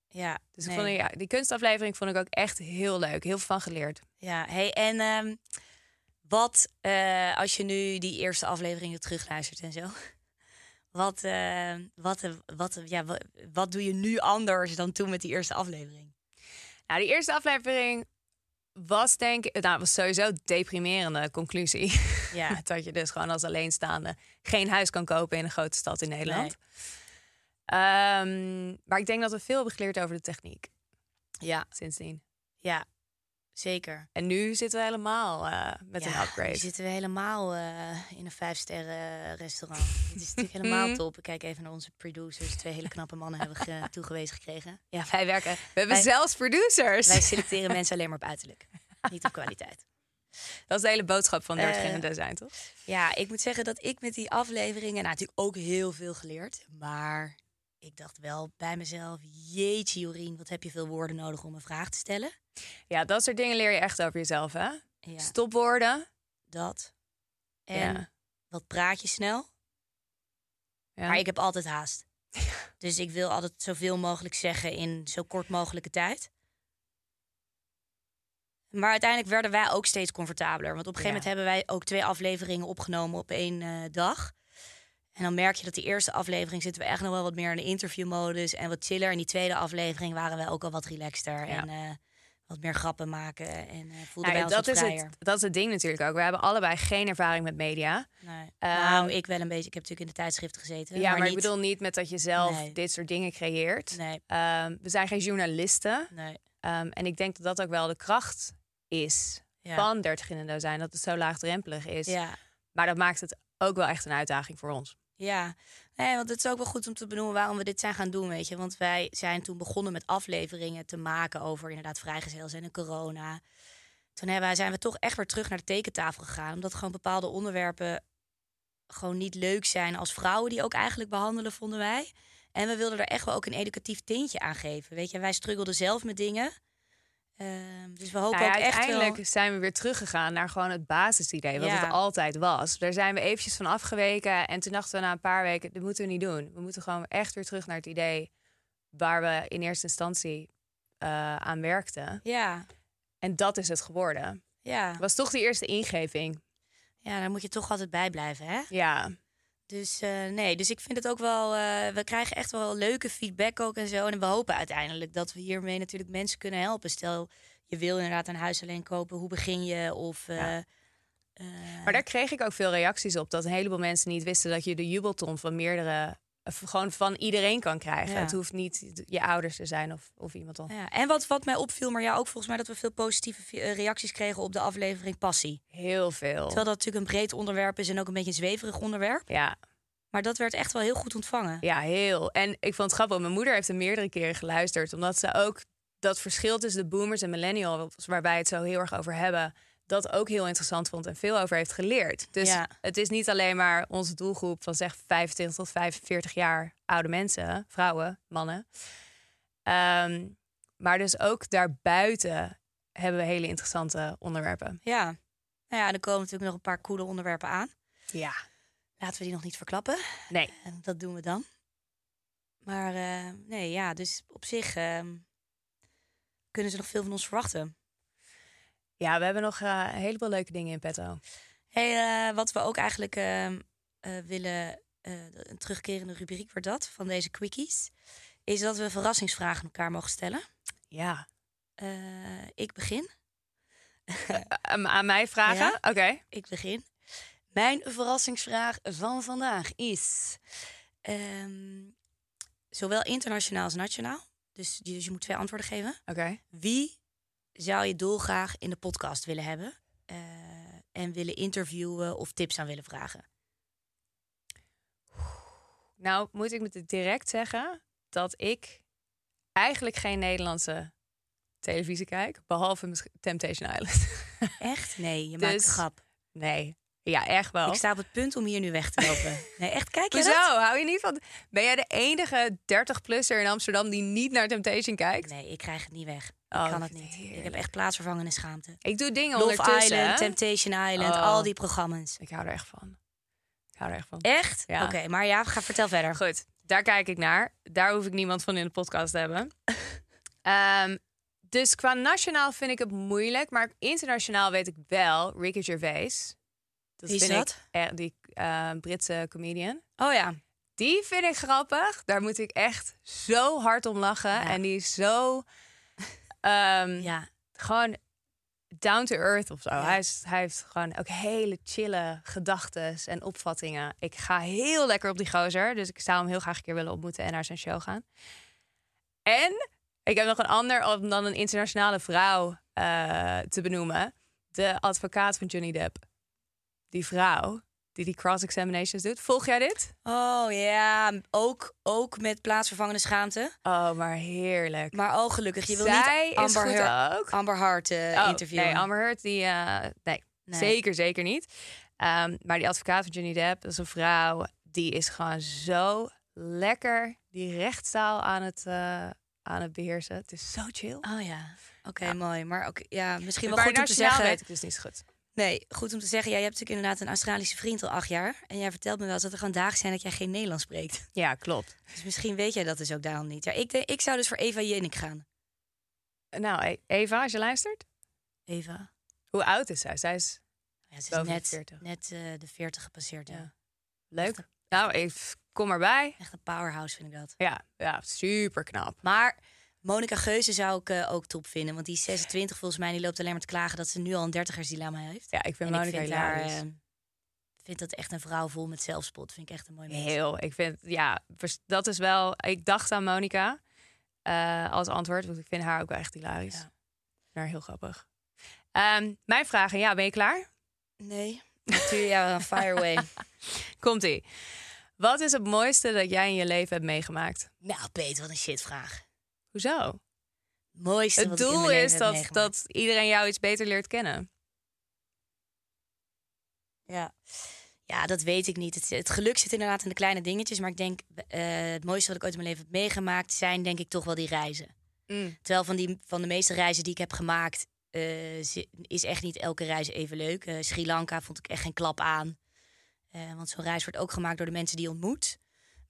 Ja, Dus ik vond, ja, die kunstaflevering vond ik ook echt heel leuk. Heel veel van geleerd. Ja, hey, en ehm, wat eh, als je nu die eerste afleveringen terugluistert en zo? Wat, eh, wat, eh, wat, ja, wat, wat doe je nu anders dan toen met die eerste aflevering? Nou, die eerste aflevering was denk ik... Nou, was sowieso een deprimerende conclusie. Ja. dat je dus gewoon als alleenstaande geen huis kan kopen in een grote stad in Nederland. Ehm, maar ik denk dat we veel hebben geleerd over de techniek Ja, sindsdien. ja, zeker. En nu zitten we helemaal eh, met ja, een upgrade. Nu zitten we helemaal eh, in een vijfsterren restaurant. Het is natuurlijk helemaal top. Ik kijk even naar onze producers. Twee hele knappe mannen hebben ge- toegewezen gekregen. Ja, wij werken. We hebben wij, zelfs producers. wij selecteren mensen alleen maar op uiterlijk. Niet op kwaliteit. Dat is de hele boodschap van 30 in Eh, een dozijn, toch? Ja, ik moet zeggen dat ik met die afleveringen nou, natuurlijk ook heel veel geleerd. Maar ik dacht wel bij mezelf, jeetje Jorien, wat heb je veel woorden nodig om een vraag te stellen. Ja, dat soort dingen leer je echt over jezelf, hè? Ja, Stopwoorden. dat. En Ja. wat praat je snel. Ja. Maar ik heb altijd haast. Dus ik wil altijd zoveel mogelijk zeggen in zo kort mogelijke tijd. Maar uiteindelijk werden wij ook steeds comfortabeler. Want op een gegeven moment hebben wij ook twee afleveringen opgenomen op één eh, dag. En dan merk je dat die eerste aflevering zitten we echt nog wel wat meer in de interviewmodus en wat chiller. En die tweede aflevering waren we ook al wat relaxter Ja. en eh, wat meer grappen maken. En eh voelden Nou, dat, is het, dat is het ding natuurlijk ook. We hebben allebei geen ervaring met media. Nee. Ehm, nou, ik wel een beetje. Ik heb natuurlijk in de tijdschriften gezeten. Ja, maar, ik niet- bedoel niet met dat je zelf Nee. dit soort dingen creëert. Nee, Ehm, we zijn geen journalisten. nee. Ehm, en ik denk dat dat ook wel de kracht is Ja. van 30 in een dozijn. Dat het zo laagdrempelig is. Ja, Maar dat maakt het ook wel echt een uitdaging voor ons. Ja, nee, want het is ook wel goed om te benoemen waarom we dit zijn gaan doen, weet je. Want wij zijn toen begonnen met afleveringen te maken over inderdaad vrijgezel zijn en corona. Toen hebben, zijn we toch echt weer terug naar de tekentafel gegaan. Omdat gewoon bepaalde onderwerpen gewoon niet leuk zijn als vrouwen die ook eigenlijk behandelen, vonden wij. En we wilden er echt wel ook een educatief tintje aan geven. Weet je, wij struggelden zelf met dingen. Ehm, dus we hopen Nou ja, ook echt uiteindelijk wel... zijn we weer teruggegaan naar gewoon het basisidee, wat Ja. het altijd was. Daar zijn we eventjes van afgeweken en toen dachten we na een paar weken, dit moeten we niet doen. We moeten gewoon echt weer terug naar het idee waar we in eerste instantie eh, aan werkten. Ja, En dat is het geworden. ja. Was toch die eerste ingeving. ja, daar moet je toch altijd bij blijven, hè? Ja, Dus eh, nee, dus ik vind het ook wel. eh, we krijgen echt wel leuke feedback ook en zo. En we hopen uiteindelijk dat we hiermee natuurlijk mensen kunnen helpen. Stel, je wil inderdaad een huis alleen kopen. Hoe begin je? Of. eh, Ja. maar daar kreeg ik ook veel reacties op. Dat een heleboel mensen niet wisten dat je de jubelton van meerdere, gewoon van iedereen kan krijgen. Ja. Het hoeft niet je ouders te zijn of, of iemand dan. ja. En wat, wat mij opviel, maar ja, ook volgens mij dat we veel positieve eh, reacties kregen op de aflevering Passie. Heel veel. Terwijl dat natuurlijk een breed onderwerp is en ook een beetje een zweverig onderwerp. Ja, Maar dat werd echt wel heel goed ontvangen. Ja, heel. En ik vond het grappig. Mijn moeder heeft er meerdere keren geluisterd. Omdat ze ook dat verschil tussen de boomers en millennials, waar wij het zo heel erg over hebben, dat ook heel interessant vond en veel over heeft geleerd. Dus Ja. het is niet alleen maar onze doelgroep van zeg 25 tot 45 jaar oude mensen, vrouwen, mannen. Ehm, maar dus ook daarbuiten hebben we hele interessante onderwerpen. Ja. Nou ja, er komen natuurlijk nog een paar coole onderwerpen aan. Ja. Laten we die nog niet verklappen. Nee. En dat doen we dan. Maar eh, nee, ja, dus op zich ehm, kunnen ze nog veel van ons verwachten. Ja, we hebben nog eh, een heleboel leuke dingen in petto. Hey, eh, wat we ook eigenlijk eh, willen, een terugkerende rubriek wordt dat, van deze quickies, is dat we verrassingsvragen elkaar mogen stellen. Ja. Ik begin. Aan, mij vragen? Ja. Oké. Ik begin. Mijn verrassingsvraag van vandaag is... ehm, zowel internationaal als nationaal. Dus, dus je moet twee antwoorden geven. Oké. Wie zou je dolgraag in de podcast willen hebben? eh, en willen interviewen of tips aan willen vragen? Nou, moet ik met direct zeggen dat ik eigenlijk geen Nederlandse televisie kijk, behalve Temptation Island. Echt? Nee, je maakt Dus- een grap. nee, ja, echt wel. Ik sta op het punt om hier nu weg te lopen. Nee, echt? Kijk je Hoezo? dat? Hou je niet van? Ben jij de enige 30-plusser in Amsterdam die niet naar Temptation kijkt? Nee, ik krijg het niet weg. Oh, ik kan het niet. Ik heb echt plaatsvervangende schaamte. Ik doe dingen Love ondertussen. Island? Temptation Island, Oh. al die programma's. Ik hou er echt van. Ik hou er echt van. Echt? Ja. Oké, maar ja, ga vertel verder. Goed, daar kijk ik naar. Daar hoef ik niemand van in de podcast te hebben. Ehm, dus qua nationaal vind ik het moeilijk. Maar internationaal weet ik wel Ricky Gervais. Dat Wie is vind dat? Ik, eh, die eh, Britse comedian. Oh ja. Die vind ik grappig. Daar moet ik echt zo hard om lachen. Ja. En die is zo... ehm, Ja. gewoon down to earth of zo. Hij, is, hij heeft gewoon ook hele chille gedachten en opvattingen. Ik ga heel lekker op die gozer. Dus ik zou hem heel graag een keer willen ontmoeten en naar zijn show gaan. En ik heb nog een ander om dan een internationale vrouw eh, te benoemen. De advocaat van Johnny Depp. Die vrouw die die cross-examinations doet. Volg jij dit? Oh ja, ook, ook met plaatsvervangende schaamte. Oh, maar heerlijk. Maar oh gelukkig, je wil Zij niet is Amber, goed Heard- ook. Amber Hart eh, Oh, interviewen. Nee, Amber Heard, die... eh, nee, Nee. zeker, zeker niet. Ehm, maar die advocaat van Johnny Depp, dat is een vrouw... die is gewoon zo lekker die rechtszaal aan het, eh, aan het beheersen. Het is zo chill. Oh ja, oké, mooi. Maar ook, ja, misschien wel maar goed om te zeggen... weet ik dus niet zo goed. Nee, goed om te zeggen. Jij hebt natuurlijk inderdaad een Australische vriend al acht jaar. En jij vertelt me wel eens dat er gewoon dagen zijn dat jij geen Nederlands spreekt. Ja, klopt. Dus misschien weet jij dat dus ook daarom niet. Ja, ik, denk, ik zou dus voor Eva Jinnik gaan. Nou, E- Eva, als je luistert. Eva. Hoe oud is zij? Zij is Ja, ze is Boven de net, 40. net eh, de 40 gepasseerd. Ja. Ja. leuk. Nou, ik kom erbij. Echt een powerhouse vind ik dat. Ja, ja super knap. Maar Monica Geuze zou ik eh, ook top vinden. Want die is 26 volgens mij. Die loopt alleen maar te klagen dat ze nu al een dertigersdilemma heeft. Ja, ik vind en Monica ik vind haar, hilarisch. eh, vind dat echt een vrouw vol met zelfspot. Vind ik echt een mooi mens. Heel. Ik vind, ja, dat is wel. Ik dacht aan Monica eh, als antwoord, want ik vind haar ook wel echt hilarisch. Ja. Maar heel grappig. Ehm, mijn vragen, ja, ben je klaar? Nee. Natuurlijk, ja, fire away. Komt ie. Wat is het mooiste dat jij in je leven hebt meegemaakt? Nou, Peter, wat een shitvraag. Hoezo? Het mooiste Het doel is dat, dat iedereen jou iets beter leert kennen. Ja. ja, dat weet ik niet. Het, het geluk zit inderdaad in de kleine dingetjes. Maar ik denk, eh, het mooiste wat ik ooit in mijn leven heb meegemaakt... zijn denk ik toch wel die reizen. Terwijl van, die, van de meeste reizen die ik heb gemaakt... eh, is echt niet elke reis even leuk. Eh, Sri Lanka vond ik echt geen klap aan. Want zo'n reis wordt ook gemaakt door de mensen die je ontmoet.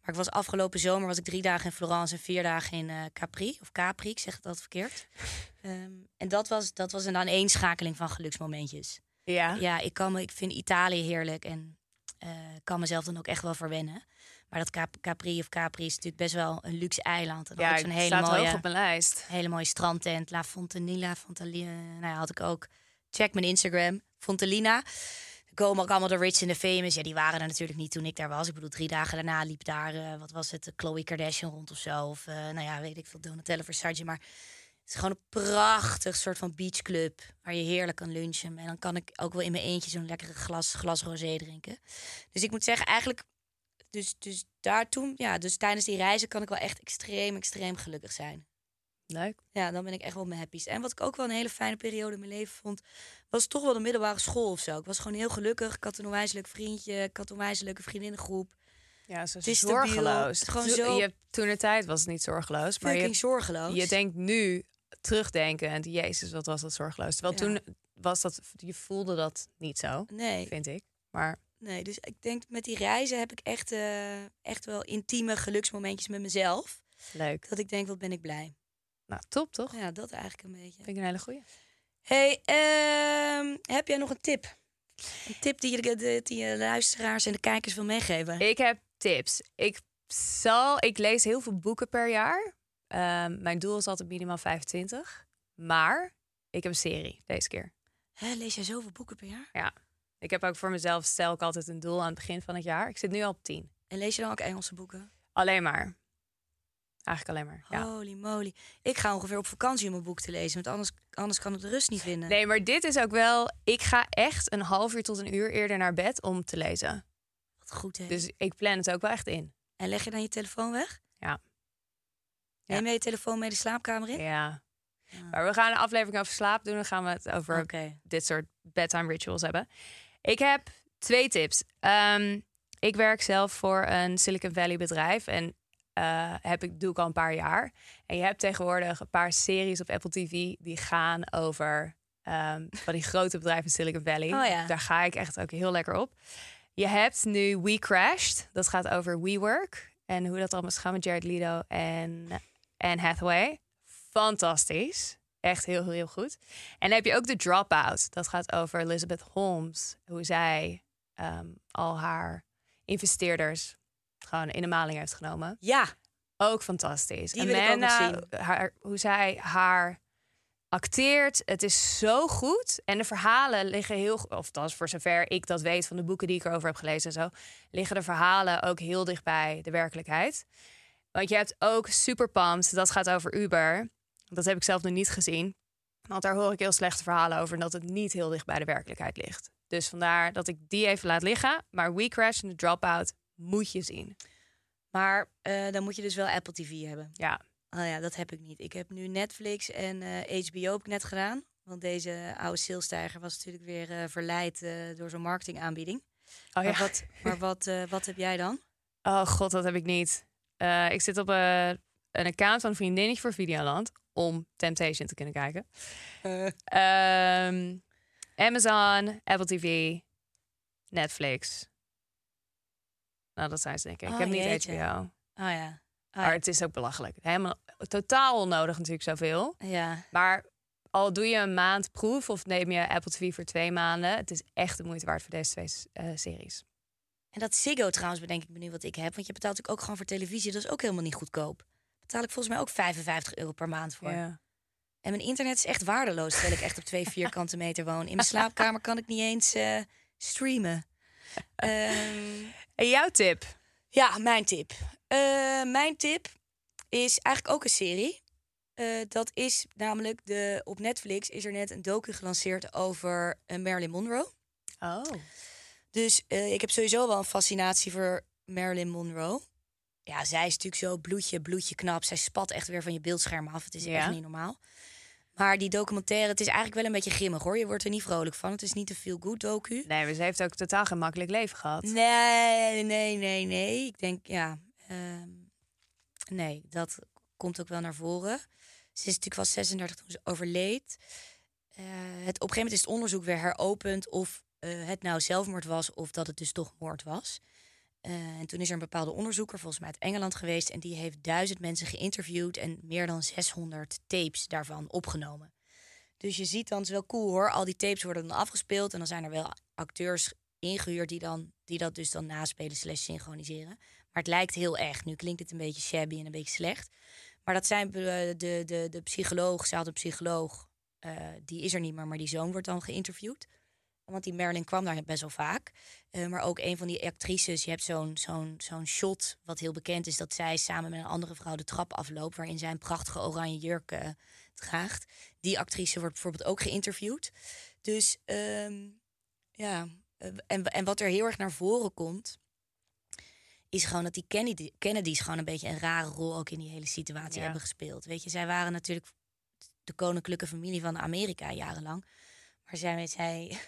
Maar ik was afgelopen zomer was ik drie dagen in Florence en vier dagen in eh, Capri. Of Capri, ik zeg het altijd verkeerd. Ehm, en dat was, dat was een aaneenschakeling van geluksmomentjes. Ja. Ja, ik, kan me, ik vind Italië heerlijk en eh, kan mezelf dan ook echt wel verwennen. Maar dat Cap- Capri of Capri is natuurlijk best wel een luxe eiland. En Ja, zo'n hele staat mooie, hoog op mijn lijst. hele mooie strandtent. La Fontanilla, Fontanilla. Nou ja, had ik ook. Check mijn Instagram, Fontanina. Komen ook allemaal de rich en de famous. Ja, die waren er natuurlijk niet toen ik daar was. Ik bedoel, drie dagen daarna liep daar, eh, wat was het, Chloe Kardashian rond of zo. Of, eh, nou ja, weet ik veel, Donatella Versace. Maar het is gewoon een prachtig soort van beachclub. Waar je heerlijk kan lunchen. En dan kan ik ook wel in mijn eentje zo'n lekkere glas, glas rosé drinken. Dus ik moet zeggen, eigenlijk... Dus, dus daar toen, ja, dus tijdens die reizen kan ik wel echt extreem, extreem gelukkig zijn. Leuk. Ja, dan ben ik echt wel mijn happiest. En wat ik ook wel een hele fijne periode in mijn leven vond, was toch wel de middelbare school of zo. Ik was gewoon heel gelukkig. Ik had een onwijs leuk vriendje. Ik had een onwijs leuke vriendinnengroep. Ja, zo Het is zorgeloos. Het gewoon Zo- Je toen de tijd was het niet zorgeloos. Maar je, zorgeloos. je denkt nu terugdenkend, jezus, wat was dat zorgeloos. Terwijl Ja. toen was dat, je voelde dat niet zo, Nee, vind ik. Maar nee, dus ik denk met die reizen heb ik echt, eh, echt wel intieme geluksmomentjes met mezelf. leuk. Dat ik denk, wat ben ik blij. Nou, top toch? Ja, dat eigenlijk een beetje. Vind ik een hele goeie. Hey, ehm, heb jij nog een tip? Een tip die je die je luisteraars en de kijkers wil meegeven? Ik heb tips. Ik zal, ik lees heel veel boeken per jaar. Ehm, mijn doel is altijd minimaal 25. Maar ik heb een serie deze keer. Hè, lees jij zoveel boeken per jaar? Ja. Ik heb ook voor mezelf, stel ik altijd een doel aan het begin van het jaar. Ik zit nu al op 10. En lees je dan ook Engelse boeken? Alleen maar. Eigenlijk alleen maar. Ja. Holy moly. Ik ga ongeveer op vakantie om een boek te lezen, want anders, anders kan ik de rust niet vinden. Nee, maar dit is ook wel. Ik ga echt een half uur tot een uur eerder naar bed om te lezen. Wat goed, hè? Dus ik plan het ook wel echt in. En leg je dan je telefoon weg? Ja. Neem je je telefoon mee de slaapkamer in? Ja. Maar we gaan een aflevering over slaap doen. Dan gaan we het over dit soort bedtime rituals hebben. Ik heb twee tips. Ehm, ik werk zelf voor een Silicon Valley bedrijf en eh, heb ik, doe ik al een paar jaar. En je hebt tegenwoordig een paar series op Apple TV die gaan over ehm, van die grote bedrijven in Silicon Valley. Oh ja. Daar ga ik echt ook heel lekker op. Je hebt nu We Crashed. Dat gaat over WeWork en hoe dat allemaal is gegaan met Jared Leto en Anne Hathaway. Fantastisch. Echt heel, heel, heel goed. En dan heb je ook The Dropout. Dat gaat over Elizabeth Holmes. Hoe zij ehm, al haar investeerders gewoon in de maling heeft genomen. Ja, Ook fantastisch. Die wil ik ook nog zien. Haar, hoe zij haar acteert. Het is zo goed. En de verhalen liggen heel... Of althans, voor zover ik dat weet van de boeken die ik erover heb gelezen en zo... liggen de verhalen ook heel dicht bij de werkelijkheid. Want je hebt ook Super Pumped. Dat gaat over Uber. Dat heb ik zelf nog niet gezien. Want daar hoor ik heel slechte verhalen over... en dat het niet heel dicht bij de werkelijkheid ligt. Dus vandaar dat ik die even laat liggen. Maar We Crash en The Dropout moet je zien. maar eh, dan moet je dus wel Apple TV hebben. Ja, Oh ja, dat heb ik niet. Ik heb nu Netflix en eh, HBO heb ik net gedaan. Want deze oude salestijger was natuurlijk weer eh, verleid eh, door zo'n marketingaanbieding. Oh ja. Maar, wat, maar wat, eh, wat heb jij dan? Oh god, dat heb ik niet. Eh, ik zit op eh, een account van een vriendinnetje voor Videoland om Temptation te kunnen kijken. Ehm, Amazon, Apple TV, Netflix. Nou, dat zijn ze denk ik. Oh, ik heb niet jeetje. HBO. Oh ja. Oh, Maar het is ook belachelijk. Helemaal totaal onnodig natuurlijk zoveel. ja. Maar al doe je een maand proef of neem je Apple TV voor twee maanden, het is echt de moeite waard voor deze twee eh, series. En dat Ziggo trouwens, bedenk ik me nu wat ik heb. Want je betaalt natuurlijk ook gewoon voor televisie. Dat is ook helemaal niet goedkoop. Betaal ik volgens mij ook 55 euro per maand voor. Ja. En mijn internet is echt waardeloos, terwijl ik echt op twee vierkante meter woon. In mijn slaapkamer kan ik niet eens eh, streamen. Ehm, En jouw tip? ja, mijn tip. Eh, mijn tip is eigenlijk ook een serie. Eh, dat is namelijk de, op Netflix is er net een docu gelanceerd over eh, Marilyn Monroe. Oh. Dus ik heb sowieso wel een fascinatie voor Marilyn Monroe. Ja, zij is natuurlijk zo bloedje, bloedje knap. Zij spat echt weer van je beeldscherm af. Het is Ja. echt niet normaal. Maar die documentaire, het is eigenlijk wel een beetje grimmig hoor. Je wordt er niet vrolijk van. Het is niet een feel-good docu. Nee, maar ze heeft ook totaal geen makkelijk leven gehad. Nee, nee, nee, nee. Ik denk, ja. ehm, nee, dat komt ook wel naar voren. Ze is natuurlijk wel 36 toen ze overleed. Eh, het, op een gegeven moment is het onderzoek weer heropend of eh, het nou zelfmoord was of dat het dus toch moord was. Eh, en toen is er een bepaalde onderzoeker, volgens mij uit Engeland geweest, en die heeft duizend mensen geïnterviewd en meer dan 600 tapes daarvan opgenomen. Dus je ziet dan, het is wel cool hoor, al die tapes worden dan afgespeeld en dan zijn er wel acteurs ingehuurd die, dan, die dat dus dan naspelen slash synchroniseren. Maar het lijkt heel echt. Nu klinkt het een beetje shabby en een beetje slecht. Maar dat zijn eh, de, de, de psycholoog, ze had psycholoog, eh, die is er niet meer, maar die zoon wordt dan geïnterviewd. Want die Marilyn kwam daar best wel vaak. Eh, maar ook een van die actrices, je hebt zo'n zo'n zo'n shot wat heel bekend is... dat zij samen met een andere vrouw de trap afloopt... waarin zij een prachtige oranje jurk eh, draagt. Die actrice wordt bijvoorbeeld ook geïnterviewd. Dus ehm, ja, eh, en, en wat er heel erg naar voren komt... is gewoon dat die Kennedy, Kennedys gewoon een beetje een rare rol... ook in die hele situatie Ja. hebben gespeeld. Weet je, zij waren natuurlijk de koninklijke familie van Amerika jarenlang. Maar zij, zij,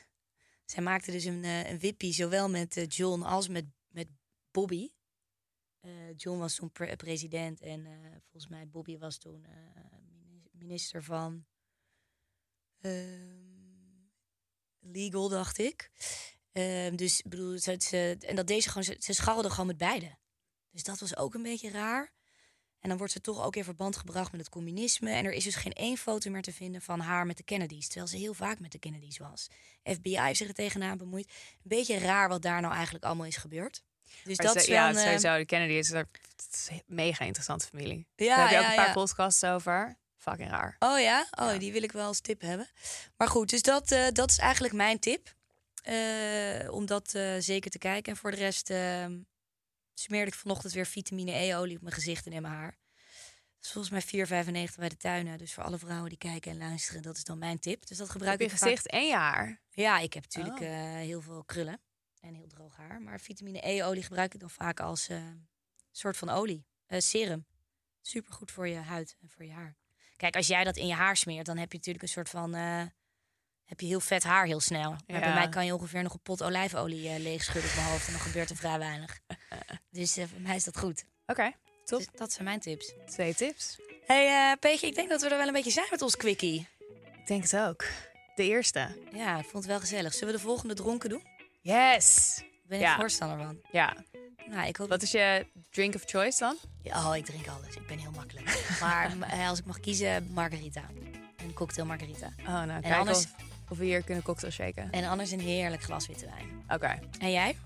zij maakte dus een, eh, een wippie, zowel met eh, John als met, met Bobby. Eh, John was toen pre- president en volgens mij Bobby was toen mini- minister van ehm, legal, dacht ik. Ehm, dus bedoel, ze, ze- en dat deze gewoon, ze, ze gewoon met beide. Dus dat was ook een beetje raar. En dan wordt ze toch ook in verband gebracht met het communisme. En er is dus geen één foto meer te vinden van haar met de Kennedys. Terwijl ze heel vaak met de Kennedys was. FBI heeft zich er tegenaan bemoeid. Een beetje raar wat daar nou eigenlijk allemaal is gebeurd. Dus Maar dat ze- is wel ja, een, eh, sowieso. De Kennedy is een mega interessante familie. Ja, Daar heb je ook ja, een paar ja. podcasts over. Fucking raar. Oh ja? Oh, die wil ik wel als tip hebben. Maar goed, dus dat, eh, dat is eigenlijk mijn tip. Eh, om dat zeker te kijken. En voor de rest eh, smeerde ik vanochtend weer vitamine E-olie op mijn gezicht en in mijn haar. Dat is volgens mij 4,95 bij de tuinen. Dus voor alle vrouwen die kijken en luisteren, dat is dan mijn tip. Dus dat gebruik je ik vaak- gezicht en je haar. Ja, ik heb natuurlijk Oh. eh, heel veel krullen en heel droog haar. Maar vitamine E-olie gebruik ik dan vaak als eh, soort van olie, eh, serum. Supergoed voor je huid en voor je haar. Kijk, als jij dat in je haar smeert, dan heb je natuurlijk een soort van... heb je heel vet haar heel snel. Maar bij mij kan je ongeveer nog een pot olijfolie eh leegschudden op mijn hoofd... en dan gebeurt er vrij weinig. dus eh, voor mij is dat goed. Oké, top. Dus dat zijn mijn tips. Twee tips. hey, eh Peetje, ik denk dat we er wel een beetje zijn met ons quickie. Ik denk het ook. De eerste. Ja, ik vond het wel gezellig. Zullen we de volgende dronken doen? Yes. Ben ik Ja. voorstander van. Ja. Nou, ik hoop Wat is je drink of choice dan? Ja, Oh, ik drink alles. Ik ben heel makkelijk. Maar als ik mag kiezen, margarita. Een cocktail margarita. Oh, nou, En kijk anders- of, of we hier kunnen cocktail shaken. En anders een heerlijk glas witte wijn. Oké. En jij?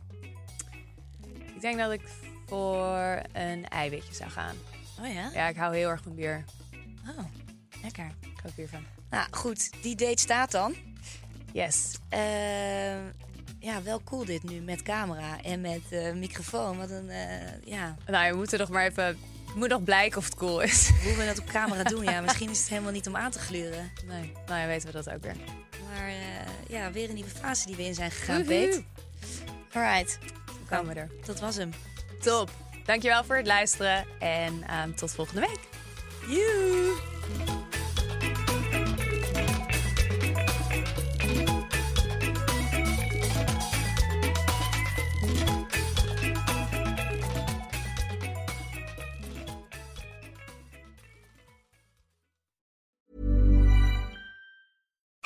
Ik denk dat ik voor een eiwitje zou gaan. Oh ja? Ja, ik hou heel erg van bier. Oh, lekker. Ik hou bier van. Nou, goed. Die date staat dan. Yes. Eh, ja, wel cool dit nu met camera en met eh, microfoon. Wat een, eh, ja, Nou, we moeten nog maar even... Het moet nog blijken of het cool is. hoe we dat op camera doen. Ja, misschien is het helemaal niet om aan te gluren. Nee. Nou ja, weten we dat ook weer. Maar eh, ja, weer een nieuwe fase die we in zijn gegaan. Peet. Alright. We komen er. Dat was hem. Top. Dankjewel voor het luisteren. En ehm, tot volgende week. Joe!